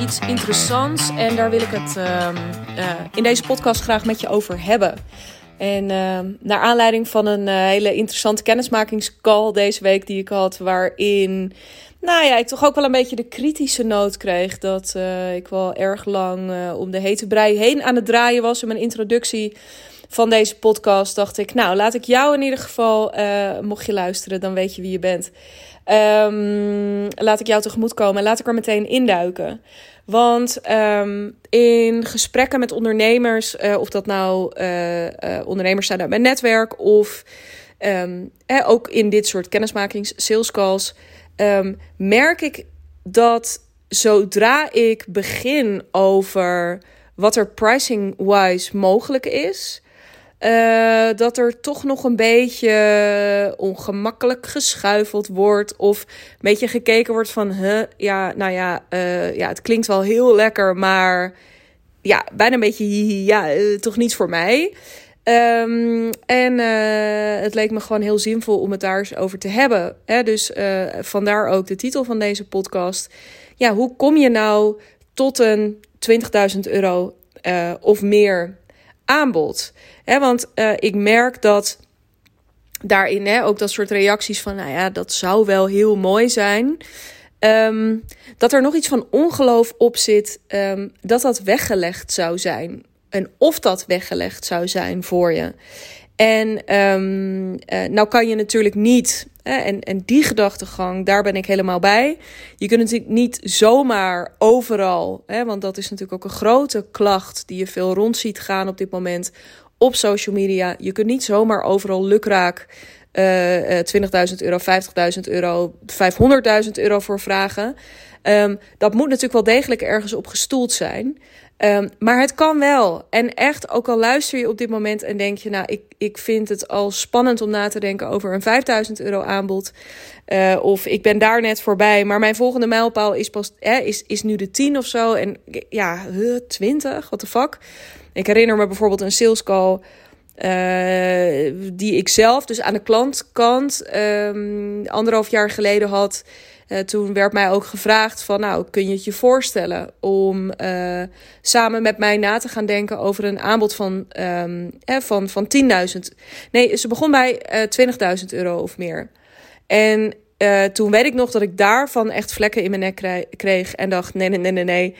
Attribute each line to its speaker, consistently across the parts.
Speaker 1: iets interessants en daar wil ik het ehm, eh, in deze podcast graag met je over hebben. En ehm, naar aanleiding van een eh, hele interessante kennismakingscall deze week die ik had, waarin nou ja, ik toch ook wel een beetje de kritische noot kreeg dat uh, ik wel erg lang om de hete brei heen aan het draaien was in mijn introductie van deze podcast. Dacht ik, nou laat ik jou in ieder geval, mocht je luisteren, dan weet je wie je bent. Um, laat ik jou tegemoet komen en laat ik er meteen induiken. Want um, in gesprekken met ondernemers, uh, of dat nou uh, uh, ondernemers zijn uit mijn netwerk of um, ook in dit soort kennismakings, sales calls, merk ik dat zodra ik begin over wat er pricing-wise mogelijk is, uh, dat er toch nog een beetje ongemakkelijk geschuifeld wordt. Of een beetje gekeken wordt van, ja, nou ja, uh, ja, het klinkt wel heel lekker, maar ja, bijna een beetje, ja, uh, toch niets voor mij. Um, en het leek me gewoon heel zinvol om het daar eens over te hebben. Hè? Dus vandaar ook de titel van deze podcast. Ja, hoe kom je nou tot een 20.000 euro of meer aanbod. Want uh, ik merk dat daarin ook dat soort reacties van, nou ja, dat zou wel heel mooi zijn. Um, dat er nog iets van ongeloof op zit um, dat dat weggelegd zou zijn. En of dat weggelegd zou zijn voor je. En um, uh, nou kan je natuurlijk niet, en, en die gedachtegang, daar ben ik helemaal bij. Je kunt natuurlijk niet zomaar overal, hè, want dat is natuurlijk ook een grote klacht die je veel rond ziet gaan op dit moment op social media. Je kunt niet zomaar overal lukraak uh, uh, 20.000 euro, 50.000 euro, 500.000 euro voor vragen. Um, dat moet natuurlijk wel degelijk ergens op gestoeld zijn. Um, maar het kan wel. En echt, ook al luister je op dit moment en denk je, nou, ik, ik vind het al spannend om na te denken over een 5000 euro aanbod. Uh, of ik ben daar net voorbij, maar mijn volgende mijlpaal is pas, eh, is, is nu de 10 of zo. En ja, 20, what the fuck. Ik herinner me bijvoorbeeld een sales call. Uh, die ik zelf dus aan de klantkant um, anderhalf jaar geleden had. Uh, toen werd mij ook gevraagd van, nou, kun je het je voorstellen om uh, samen met mij na te gaan denken over een aanbod van, um, eh, van, van 10.000. Nee, ze begon bij uh, 20.000 euro of meer. En toen weet ik nog dat ik daarvan echt vlekken in mijn nek kreeg. En dacht: nee, nee, nee, nee, nee.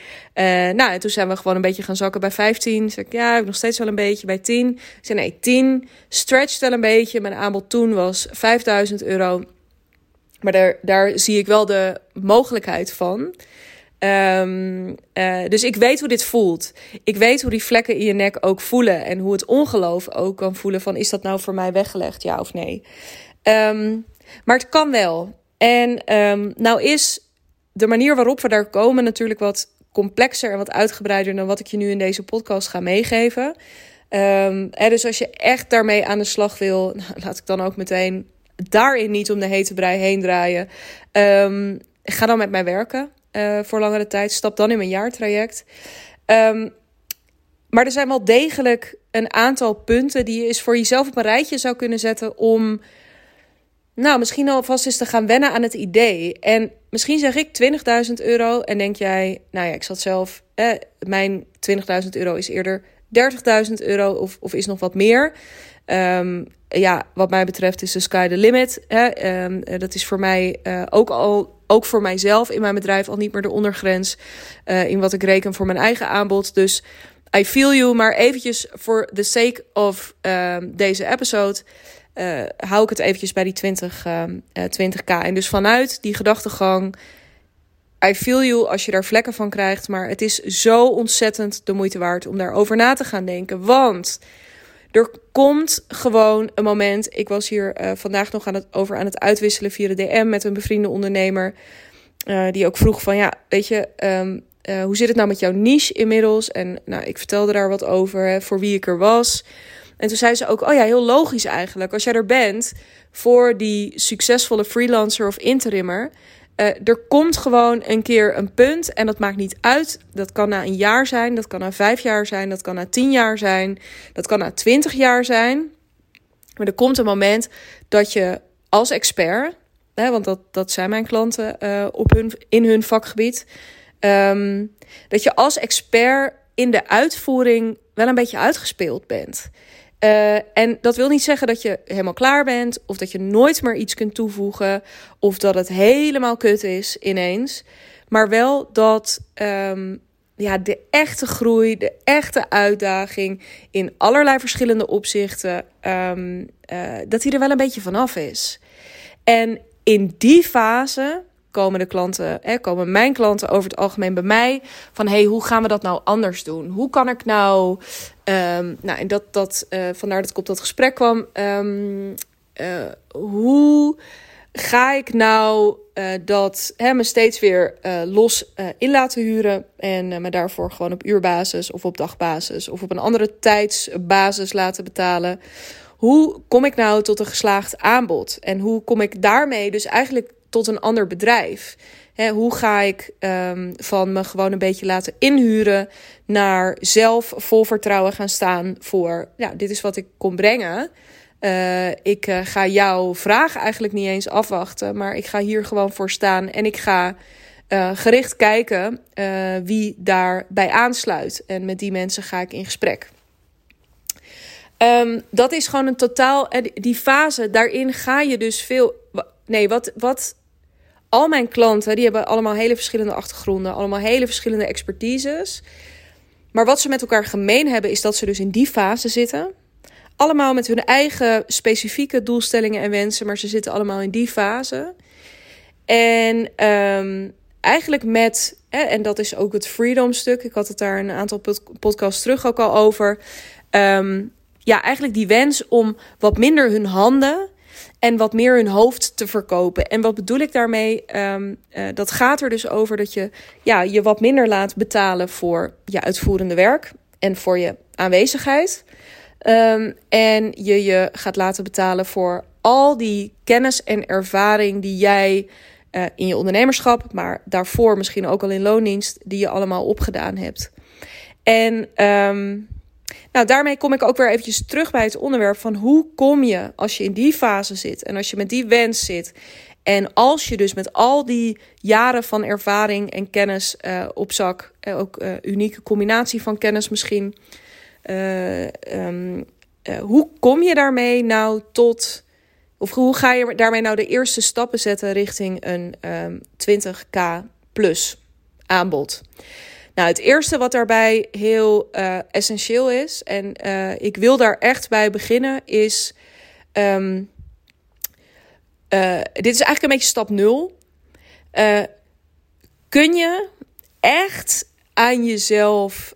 Speaker 1: Nou, en toen zijn we gewoon een beetje gaan zakken bij 15. Zeg ik: ja, ik nog steeds wel een beetje. Bij 10. Ik zei: nee, 10. Stretch wel een beetje. Mijn aanbod toen was 5000 euro. Maar daar, daar zie ik wel de mogelijkheid van. Um, uh, dus ik weet hoe dit voelt. Ik weet hoe die vlekken in je nek ook voelen. En hoe het ongeloof ook kan voelen van... is dat nou voor mij weggelegd, ja of nee? Um, maar het kan wel. En um, nou is de manier waarop we daar komen natuurlijk wat complexer en wat uitgebreider... dan wat ik je nu in deze podcast ga meegeven. Dus als je echt daarmee aan de slag wil... Nou, laat ik dan ook meteen daarin niet om de hete brei heen draaien. Um, ga dan met mij werken uh, voor langere tijd. Stap dan in mijn jaartraject. Um, maar er zijn wel degelijk een aantal punten die je eens voor jezelf op een rijtje zou kunnen zetten om. Nou, misschien alvast eens te gaan wennen aan het idee. En misschien zeg ik 20.000 euro en denk jij, nou ja, ik zat zelf, eh, mijn 20.000 euro is eerder 30.000 euro of, of is nog wat meer. Um, ja, wat mij betreft is de sky the limit. Hè? Um, dat is voor mij uh, ook al, ook voor mijzelf in mijn bedrijf al niet meer de ondergrens uh, in wat ik reken voor mijn eigen aanbod. Dus I feel you, maar eventjes voor the sake of um, deze episode hou ik het eventjes bij die 20, 20k. En dus vanuit die gedachtegang. I feel you als je daar vlekken van krijgt. Maar het is zo ontzettend de moeite waard om daarover na te gaan denken. Want er komt gewoon een moment. Ik was hier uh, vandaag nog aan het, over aan het uitwisselen via de DM met een bevriende ondernemer. Uh, die ook vroeg van ja, weet je, um, uh, hoe zit het nou met jouw niche inmiddels? En nou, ik vertelde daar wat over, hè, voor wie ik er was. En toen zei ze ook, oh ja, heel logisch eigenlijk. Als jij er bent voor die succesvolle freelancer of interimmer, uh, er komt gewoon een keer een punt en dat maakt niet uit. Dat kan na een jaar zijn, dat kan na vijf jaar zijn, dat kan na tien jaar zijn, dat kan na twintig jaar zijn. Maar er komt een moment dat je als expert, hè, want dat, dat zijn mijn klanten uh, op hun, in hun vakgebied, ehm, dat je als expert in de uitvoering wel een beetje uitgespeeld bent. Uh, en dat wil niet zeggen dat je helemaal klaar bent, of dat je nooit meer iets kunt toevoegen, of dat het helemaal kut is ineens. Maar wel dat um, ja, de echte groei, de echte uitdaging in allerlei verschillende opzichten, um, uh, dat die er wel een beetje vanaf is. En in die fase komen de klanten, hè, komen mijn klanten over het algemeen bij mij van hey, hoe gaan we dat nou anders doen? Hoe kan ik nou, um, nou en dat, dat uh, vandaar dat ik op dat gesprek kwam, um, uh, hoe ga ik nou uh, dat hè, me steeds weer los in laten huren en me daarvoor gewoon op uurbasis of op dagbasis of op een andere tijdsbasis laten betalen? Hoe kom ik nou tot een geslaagd aanbod? En hoe kom ik daarmee dus eigenlijk tot een ander bedrijf? hoe ga ik um, van me gewoon een beetje laten inhuren naar zelf vol vertrouwen gaan staan voor, ja, dit is wat ik kon brengen. Uh, ik uh, ga jouw vragen eigenlijk niet eens afwachten, maar ik ga hier gewoon voor staan en ik ga uh, gericht kijken wie daarbij aansluit. En met die mensen ga ik in gesprek. Um, dat is gewoon een totaal. Die fase, daarin ga je dus veel. Nee, wat, wat al mijn klanten, die hebben allemaal hele verschillende achtergronden, allemaal hele verschillende expertises. Maar wat ze met elkaar gemeen hebben, is dat ze dus in die fase zitten. Allemaal met hun eigen specifieke doelstellingen en wensen, maar ze zitten allemaal in die fase. En um, eigenlijk met, hè, en dat is ook het freedom stuk. Ik had het daar een aantal podcasts terug ook al over. Um, ja, eigenlijk die wens om wat minder hun handen en wat meer hun hoofd te verkopen. En wat bedoel ik daarmee? Um, uh, dat gaat er dus over dat je ja, je wat minder laat betalen voor je uitvoerende werk en voor je aanwezigheid. Um, en je je gaat laten betalen voor al die kennis en ervaring die jij uh, in je ondernemerschap, maar daarvoor misschien ook al in loondienst, die je allemaal opgedaan hebt. En um, nou, daarmee kom ik ook weer eventjes terug bij het onderwerp van hoe kom je als je in die fase zit en als je met die wens zit. En als je dus met al die jaren van ervaring en kennis uh, op zak, uh, ook uh, unieke combinatie van kennis misschien, um, hoe kom je daarmee nou tot, of hoe ga je daarmee nou de eerste stappen zetten richting een um, 20k plus aanbod? Nou, het eerste wat daarbij heel uh, essentieel is, en uh, ik wil daar echt bij beginnen, is. Um, uh, dit is eigenlijk een beetje stap nul. kun je echt aan jezelf,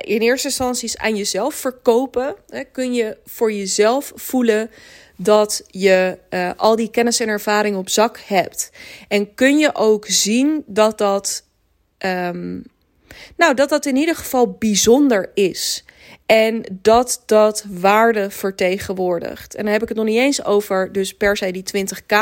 Speaker 1: in eerste instantie aan jezelf verkopen? Hè? Kun je voor jezelf voelen dat je al die kennis en ervaring op zak hebt? En kun je ook zien dat dat. Um, nou, dat dat in ieder geval bijzonder is. En dat dat waarde vertegenwoordigt. En dan heb ik het nog niet eens over dus per se die 20k.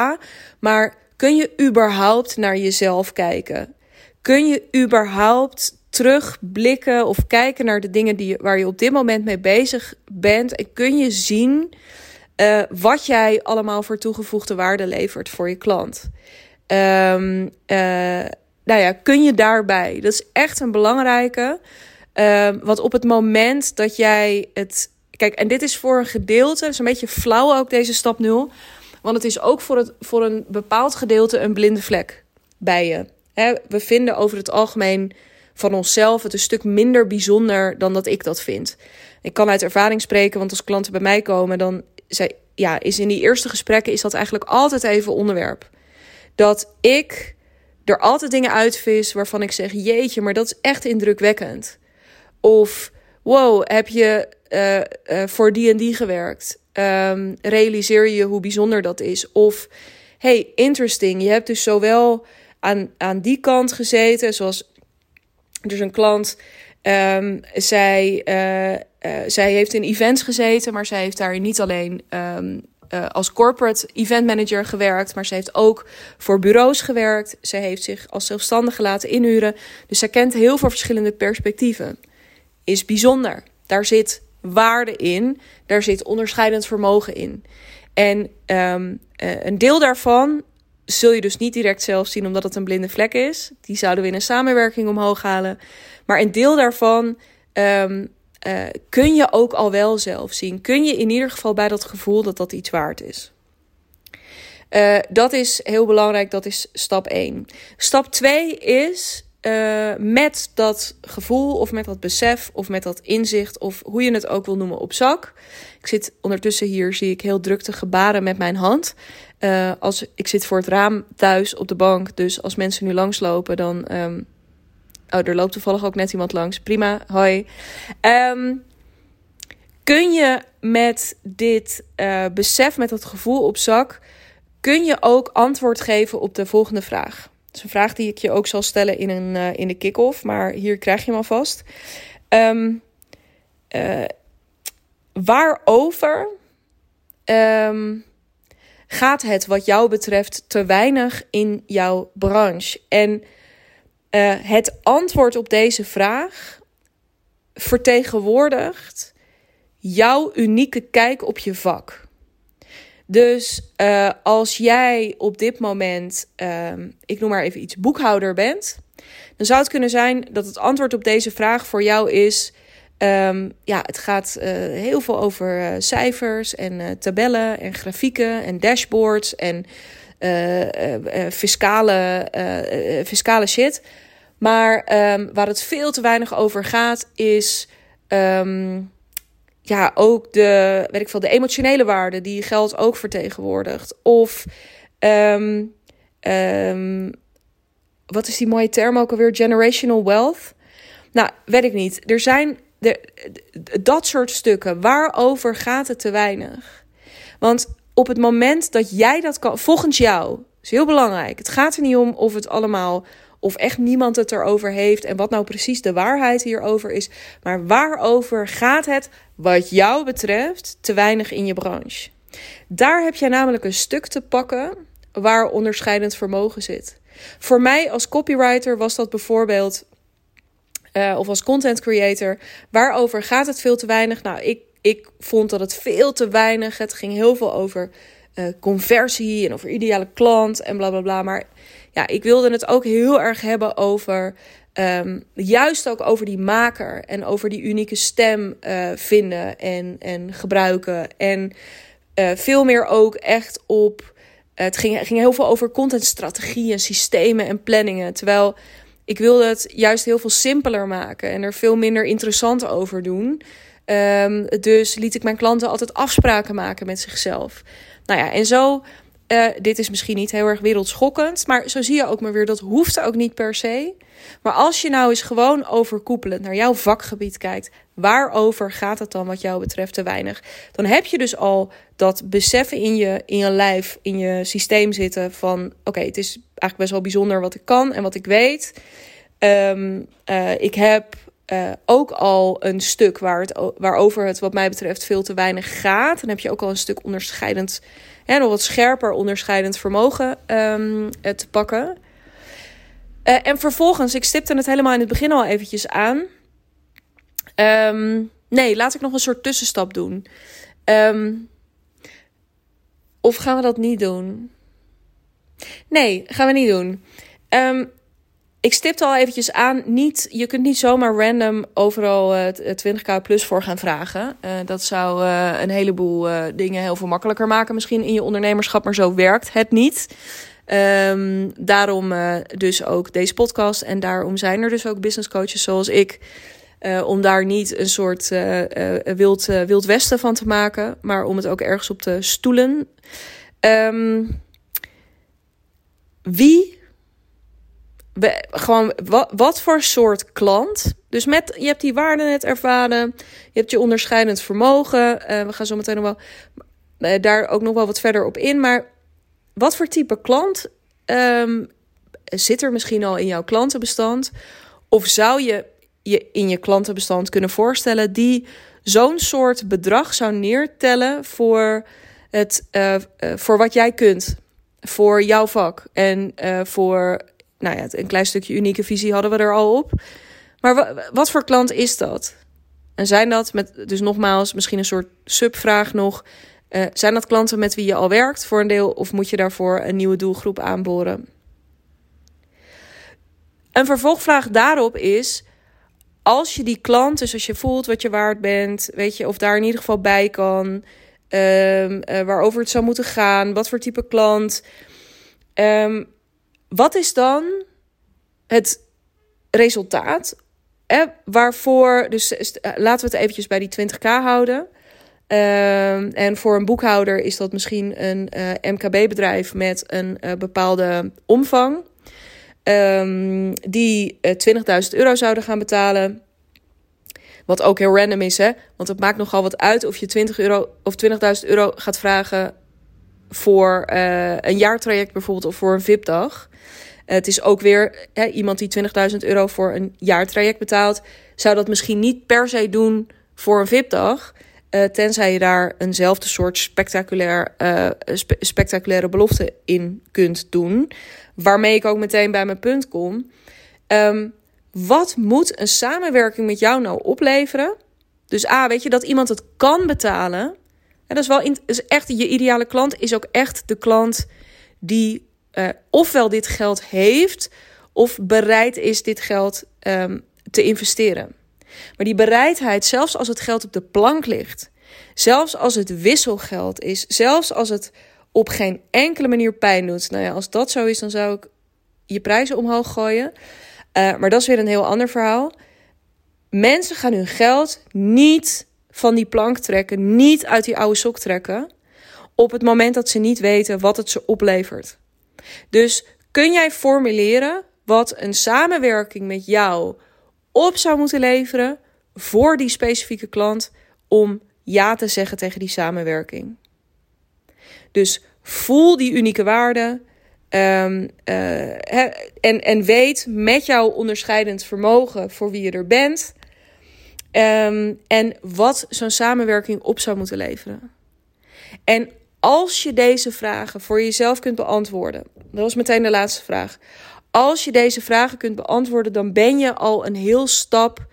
Speaker 1: Maar kun je überhaupt naar jezelf kijken? Kun je überhaupt terugblikken of kijken naar de dingen die, waar je op dit moment mee bezig bent? En kun je zien uh, wat jij allemaal voor toegevoegde waarde levert voor je klant? Um, nou ja, kun je daarbij? Dat is echt een belangrijke. Uh, want op het moment dat jij het. Kijk, en dit is voor een gedeelte, is een beetje flauw ook deze stap nul. Want het is ook voor, het, voor een bepaald gedeelte een blinde vlek bij je. we vinden over het algemeen van onszelf het een stuk minder bijzonder dan dat ik dat vind. Ik kan uit ervaring spreken, want als klanten bij mij komen, dan zij, ja, is in die eerste gesprekken is dat eigenlijk altijd even onderwerp. Dat ik er altijd dingen uitvis waarvan ik zeg: jeetje, maar dat is echt indrukwekkend. Of wow, heb je uh, uh, voor die en die gewerkt? Um, realiseer je hoe bijzonder dat is? Of hey, interesting, je hebt dus zowel aan, aan die kant gezeten, zoals dus een klant. Um, zij, uh, zij heeft in events gezeten, maar zij heeft daar niet alleen um, uh, als corporate event manager gewerkt, maar ze heeft ook voor bureaus gewerkt. Ze heeft zich als zelfstandige laten inhuren. Dus ze kent heel veel verschillende perspectieven. Is bijzonder. Daar zit waarde in, daar zit onderscheidend vermogen in. En um, uh, een deel daarvan zul je dus niet direct zelf zien omdat het een blinde vlek is. Die zouden we in een samenwerking omhoog halen. Maar een deel daarvan um, uh, kun je ook al wel zelf zien. Kun je in ieder geval bij dat gevoel dat dat iets waard is. Uh, dat is heel belangrijk, dat is stap 1. Stap 2 is uh, met dat gevoel of met dat besef of met dat inzicht of hoe je het ook wil noemen op zak. Ik zit ondertussen hier, zie ik heel druk te gebaren met mijn hand. Als, ik zit voor het raam thuis op de bank, dus als mensen nu langslopen, dan um, Oh, er loopt toevallig ook net iemand langs. Prima, hoi. Um, kun je met dit uh, besef, met dat gevoel op zak, kun je ook antwoord geven op de volgende vraag. Dat is een vraag die ik je ook zal stellen in, een, uh, in de kick-off, maar hier krijg je hem alvast. Um, waarover um, gaat het wat jou betreft te weinig in jouw branche? En uh, het antwoord op deze vraag vertegenwoordigt jouw unieke kijk op je vak. Dus uh, als jij op dit moment, uh, ik noem maar even iets, boekhouder bent, dan zou het kunnen zijn dat het antwoord op deze vraag voor jou is: um, ja, het gaat uh, heel veel over cijfers en tabellen en grafieken en dashboards en fiscale, fiscale shit. Maar um, waar het veel te weinig over gaat, is um, ja, ook de, weet ik veel, de emotionele waarde die geld ook vertegenwoordigt. Of um, wat is die mooie term ook alweer? Generational wealth. Nou, weet ik niet. Er zijn de, dat soort stukken. Waarover gaat het te weinig? Want op het moment dat jij dat kan, volgens jou, is heel belangrijk. Het gaat er niet om of het allemaal of echt niemand het erover heeft en wat nou precies de waarheid hierover is. Maar waarover gaat het, wat jou betreft, te weinig in je branche? Daar heb jij namelijk een stuk te pakken waar onderscheidend vermogen zit. Voor mij als copywriter was dat bijvoorbeeld, uh, of als content creator, waarover gaat het veel te weinig? Nou, ik, ik vond dat het veel te weinig. Het ging heel veel over uh, conversie en over ideale klant en bla bla bla. Maar ja, ik wilde het ook heel erg hebben over. Um, juist ook over die maker en over die unieke stem uh, vinden en, en gebruiken. En uh, veel meer ook echt op. het ging, ging heel veel over contentstrategieën, systemen en planningen. Terwijl ik wilde het juist heel veel simpeler maken en er veel minder interessant over doen. Um, dus liet ik mijn klanten altijd afspraken maken met zichzelf. Nou ja, en zo uh, dit is misschien niet heel erg wereldschokkend, maar zo zie je ook maar weer, dat hoeft ook niet per se. Maar als je nou eens gewoon overkoepelend naar jouw vakgebied kijkt, waarover gaat het dan wat jou betreft te weinig? Dan heb je dus al dat beseffen in je, in je lijf, in je systeem zitten van, oké, het is eigenlijk best wel bijzonder wat ik kan en wat ik weet. Um, uh, ik heb uh, ook al een stuk waar het, waarover het wat mij betreft veel te weinig gaat. Dan heb je ook al een stuk onderscheidend hè, nog wat scherper onderscheidend vermogen um, te pakken. Uh, en vervolgens, ik stipte het helemaal in het begin al eventjes aan. Um, nee, laat ik nog een soort tussenstap doen. Um, of gaan we dat niet doen? Nee, gaan we niet doen. Um, ik stipte al eventjes aan, niet, je kunt niet zomaar random overal uh, 20k plus voor gaan vragen. Uh, dat zou een heleboel dingen heel veel makkelijker maken misschien in je ondernemerschap, maar zo werkt het niet. Um, daarom dus ook deze podcast en daarom zijn er dus ook business coaches zoals ik. om daar niet een soort wild, wild westen van te maken, maar om het ook ergens op te stoelen. Um, wie gewoon wat, voor soort klant. Dus met, je hebt die waarden net ervaren. Je hebt je onderscheidend vermogen. Uh, we gaan zo meteen nog wel uh, daar ook nog wel wat verder op in. Maar wat voor type klant um, zit er misschien al in jouw klantenbestand? Of zou je je in je klantenbestand kunnen voorstellen die zo'n soort bedrag zou neertellen voor, het, uh, voor wat jij kunt? Voor jouw vak en voor nou ja, een klein stukje unieke visie hadden we er al op. Maar wat voor klant is dat? En zijn dat met, dus nogmaals, misschien een soort subvraag nog. Uh, zijn dat klanten met wie je al werkt voor een deel, of moet je daarvoor een nieuwe doelgroep aanboren? Een vervolgvraag daarop is: als je die klant, dus als je voelt wat je waard bent, weet je of daar in ieder geval bij kan, um, uh, waarover het zou moeten gaan, wat voor type klant, um, wat is dan het resultaat eh, waarvoor, dus uh, laten we het eventjes bij die 20k houden. Um, en voor een boekhouder is dat misschien een uh, MKB-bedrijf met een bepaalde omvang. Um, die uh, 20.000 euro zouden gaan betalen. Wat ook heel random is, hè? Want het maakt nogal wat uit of je 20 euro of 20.000 euro gaat vragen voor een jaartraject bijvoorbeeld of voor een VIP-dag. het is ook weer hè, iemand die 20.000 euro voor een jaartraject betaalt, zou dat misschien niet per se doen voor een VIP-dag. Uh, tenzij je daar eenzelfde soort spectaculair, spe spectaculaire belofte in kunt doen. Waarmee ik ook meteen bij mijn punt kom. Um, wat moet een samenwerking met jou nou opleveren? Dus A, weet je dat iemand het kan betalen. En dat is wel in, echt je ideale klant is ook echt de klant die uh, ofwel dit geld heeft of bereid is dit geld um, te investeren. Maar die bereidheid, zelfs als het geld op de plank ligt, zelfs als het wisselgeld is, zelfs als het op geen enkele manier pijn doet. Nou ja, als dat zo is, dan zou ik je prijzen omhoog gooien. Uh, maar dat is weer een heel ander verhaal. Mensen gaan hun geld niet van die plank trekken, niet uit die oude sok trekken, op het moment dat ze niet weten wat het ze oplevert. Dus kun jij formuleren wat een samenwerking met jou op zou moeten leveren voor die specifieke klant om ja te zeggen tegen die samenwerking. Dus voel die unieke waarde. Um, uh, en, en weet met jouw onderscheidend vermogen voor wie je er bent. Um, en wat zo'n samenwerking op zou moeten leveren. En als je deze vragen voor jezelf kunt beantwoorden. Dat was meteen de laatste vraag. Als je deze vragen kunt beantwoorden, dan ben je al een heel stap,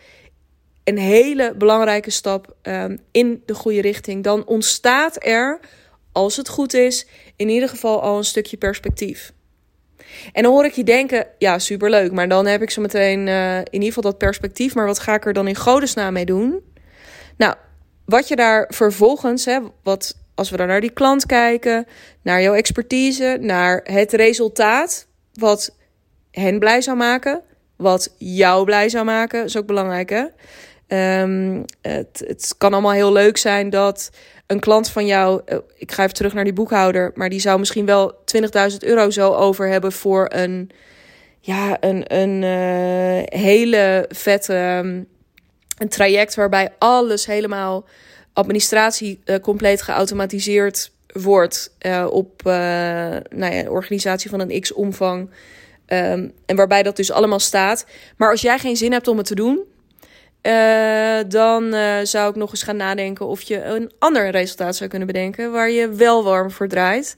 Speaker 1: een hele belangrijke stap um, in de goede richting. Dan ontstaat er, als het goed is, in ieder geval al een stukje perspectief. En dan hoor ik je denken, ja, superleuk, maar dan heb ik zo meteen uh, in ieder geval dat perspectief. Maar wat ga ik er dan in godesnaam mee doen? Nou, wat je daar vervolgens, hè, wat, als we dan naar die klant kijken, naar jouw expertise, naar het resultaat, wat hen blij zou maken. Wat jou blij zou maken, is ook belangrijk hè. Um, het, het kan allemaal heel leuk zijn dat een klant van jou, eh, ik ga even terug naar die boekhouder, maar die zou misschien wel 20.000 euro zo over hebben voor een, ja, een, een uh, hele vette um, een traject waarbij alles helemaal administratie uh, compleet geautomatiseerd wordt op nou ja, organisatie van een x-omvang. Um, en waarbij dat dus allemaal staat. Maar als jij geen zin hebt om het te doen, uh, dan uh, zou ik nog eens gaan nadenken of je een ander resultaat zou kunnen bedenken waar je wel warm voor draait.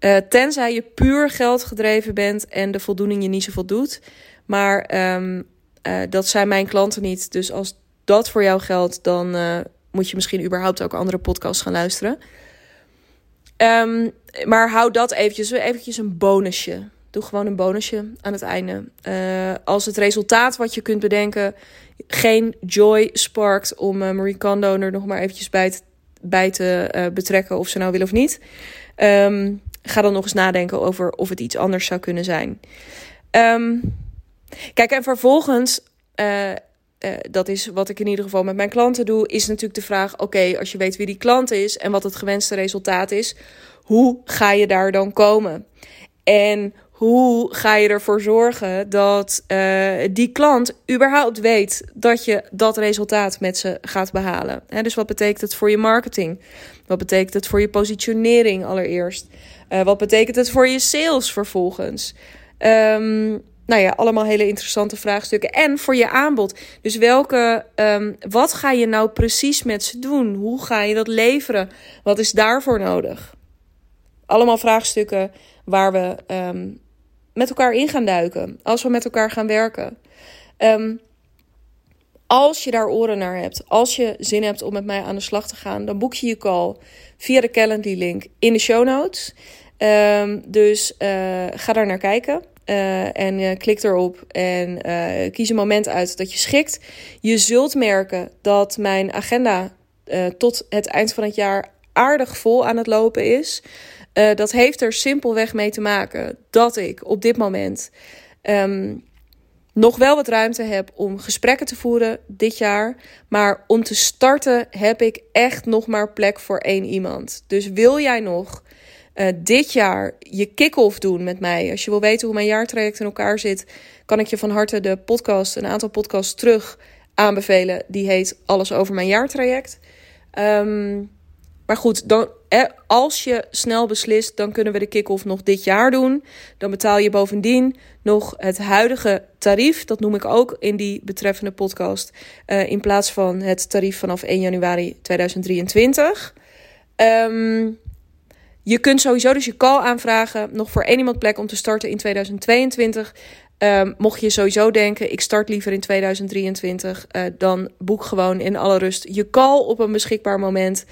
Speaker 1: Uh, tenzij je puur geld gedreven bent en de voldoening je niet zoveel doet. Maar um, dat zijn mijn klanten niet. Dus als dat voor jou geldt, dan moet je misschien überhaupt ook andere podcasts gaan luisteren. Um, maar hou dat eventjes, eventjes een bonusje. Doe gewoon een bonusje aan het einde. Uh, als het resultaat wat je kunt bedenken geen joy sparkt om uh, Marie Kondo er nog maar eventjes bij te, bij te uh, betrekken of ze nou wil of niet. Um, ga dan nog eens nadenken over of het iets anders zou kunnen zijn. Um, kijk, en vervolgens, dat is wat ik in ieder geval met mijn klanten doe, is natuurlijk de vraag: oké, als je weet wie die klant is en wat het gewenste resultaat is, hoe ga je daar dan komen? En hoe ga je ervoor zorgen dat uh, die klant überhaupt weet dat je dat resultaat met ze gaat behalen? He, dus wat betekent het voor je marketing? Wat betekent het voor je positionering allereerst? Uh, wat betekent het voor je sales vervolgens? Um, nou ja, allemaal hele interessante vraagstukken. En voor je aanbod. Dus welke, um, wat ga je nou precies met ze doen? Hoe ga je dat leveren? Wat is daarvoor nodig? Allemaal vraagstukken waar we um, met elkaar in gaan duiken. Als we met elkaar gaan werken. Um, Als je daar oren naar hebt, als je zin hebt om met mij aan de slag te gaan, dan boek je je call via de Calendly link in de show notes. Ehm, dus uh, ga daar naar kijken. Uh, en uh, klik erop en kies een moment uit dat je schikt. Je zult merken dat mijn agenda tot het eind van het jaar aardig vol aan het lopen is. Dat heeft er simpelweg mee te maken dat ik op dit moment um, nog wel wat ruimte heb om gesprekken te voeren dit jaar. Maar om te starten heb ik echt nog maar plek voor één iemand. Dus wil jij nog uh, dit jaar je kick-off doen met mij? Als je wil weten hoe mijn jaartraject in elkaar zit, kan ik je van harte de podcast, een aantal podcasts terug aanbevelen. Die heet Alles over mijn jaartraject. Um, maar goed, dan, als je snel beslist, dan kunnen we de kick-off nog dit jaar doen. Dan betaal je bovendien nog het huidige tarief. Dat noem ik ook in die betreffende podcast. Uh, in plaats van het tarief vanaf 1 januari 2023. Um, ehm, je kunt sowieso dus je call aanvragen. Nog voor één iemand plek om te starten in 2022. Um, ehm, mocht je sowieso denken, ik start liever in 2023, uh, dan boek gewoon in alle rust je call op een beschikbaar moment.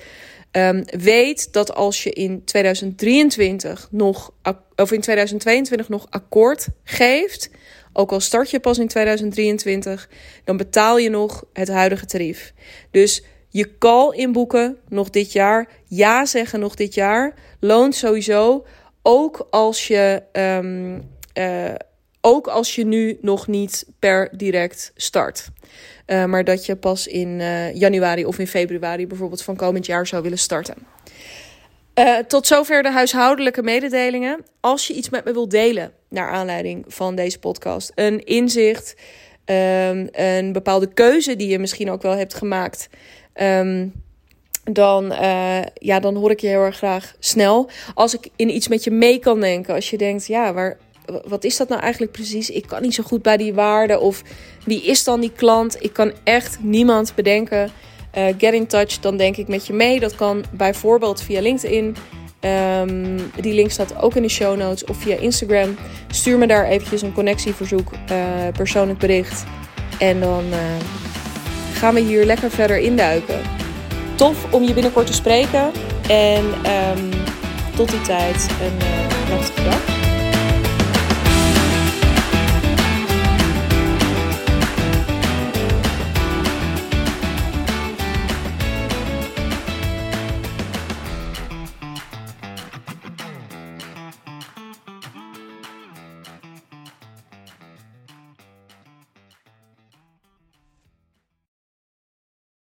Speaker 1: Um, weet dat als je in 2023 nog, of in 2022 nog akkoord geeft, ook al start je pas in 2023, dan betaal je nog het huidige tarief. Dus je call inboeken nog dit jaar, ja zeggen nog dit jaar, loont sowieso. Ook als je, um, uh, ook als je nu nog niet per direct start. Uh, maar dat je pas in uh, januari of in februari bijvoorbeeld van komend jaar zou willen starten. Uh, tot zover de huishoudelijke mededelingen. Als je iets met me wilt delen naar aanleiding van deze podcast, een inzicht, um, een bepaalde keuze die je misschien ook wel hebt gemaakt. Um, dan, ja, dan hoor ik je heel erg graag snel. Als ik in iets met je mee kan denken. Als je denkt, ja, waar, wat is dat nou eigenlijk precies? Ik kan niet zo goed bij die waarde. Of wie is dan die klant? Ik kan echt niemand bedenken. Uh, get in touch, dan denk ik met je mee. Dat kan bijvoorbeeld via LinkedIn. Um, die link staat ook in de show notes. Of via Instagram. Stuur me daar eventjes een connectieverzoek, uh, persoonlijk bericht. En dan uh, gaan we hier lekker verder induiken. Tof om je binnenkort te spreken. En um, tot die tijd een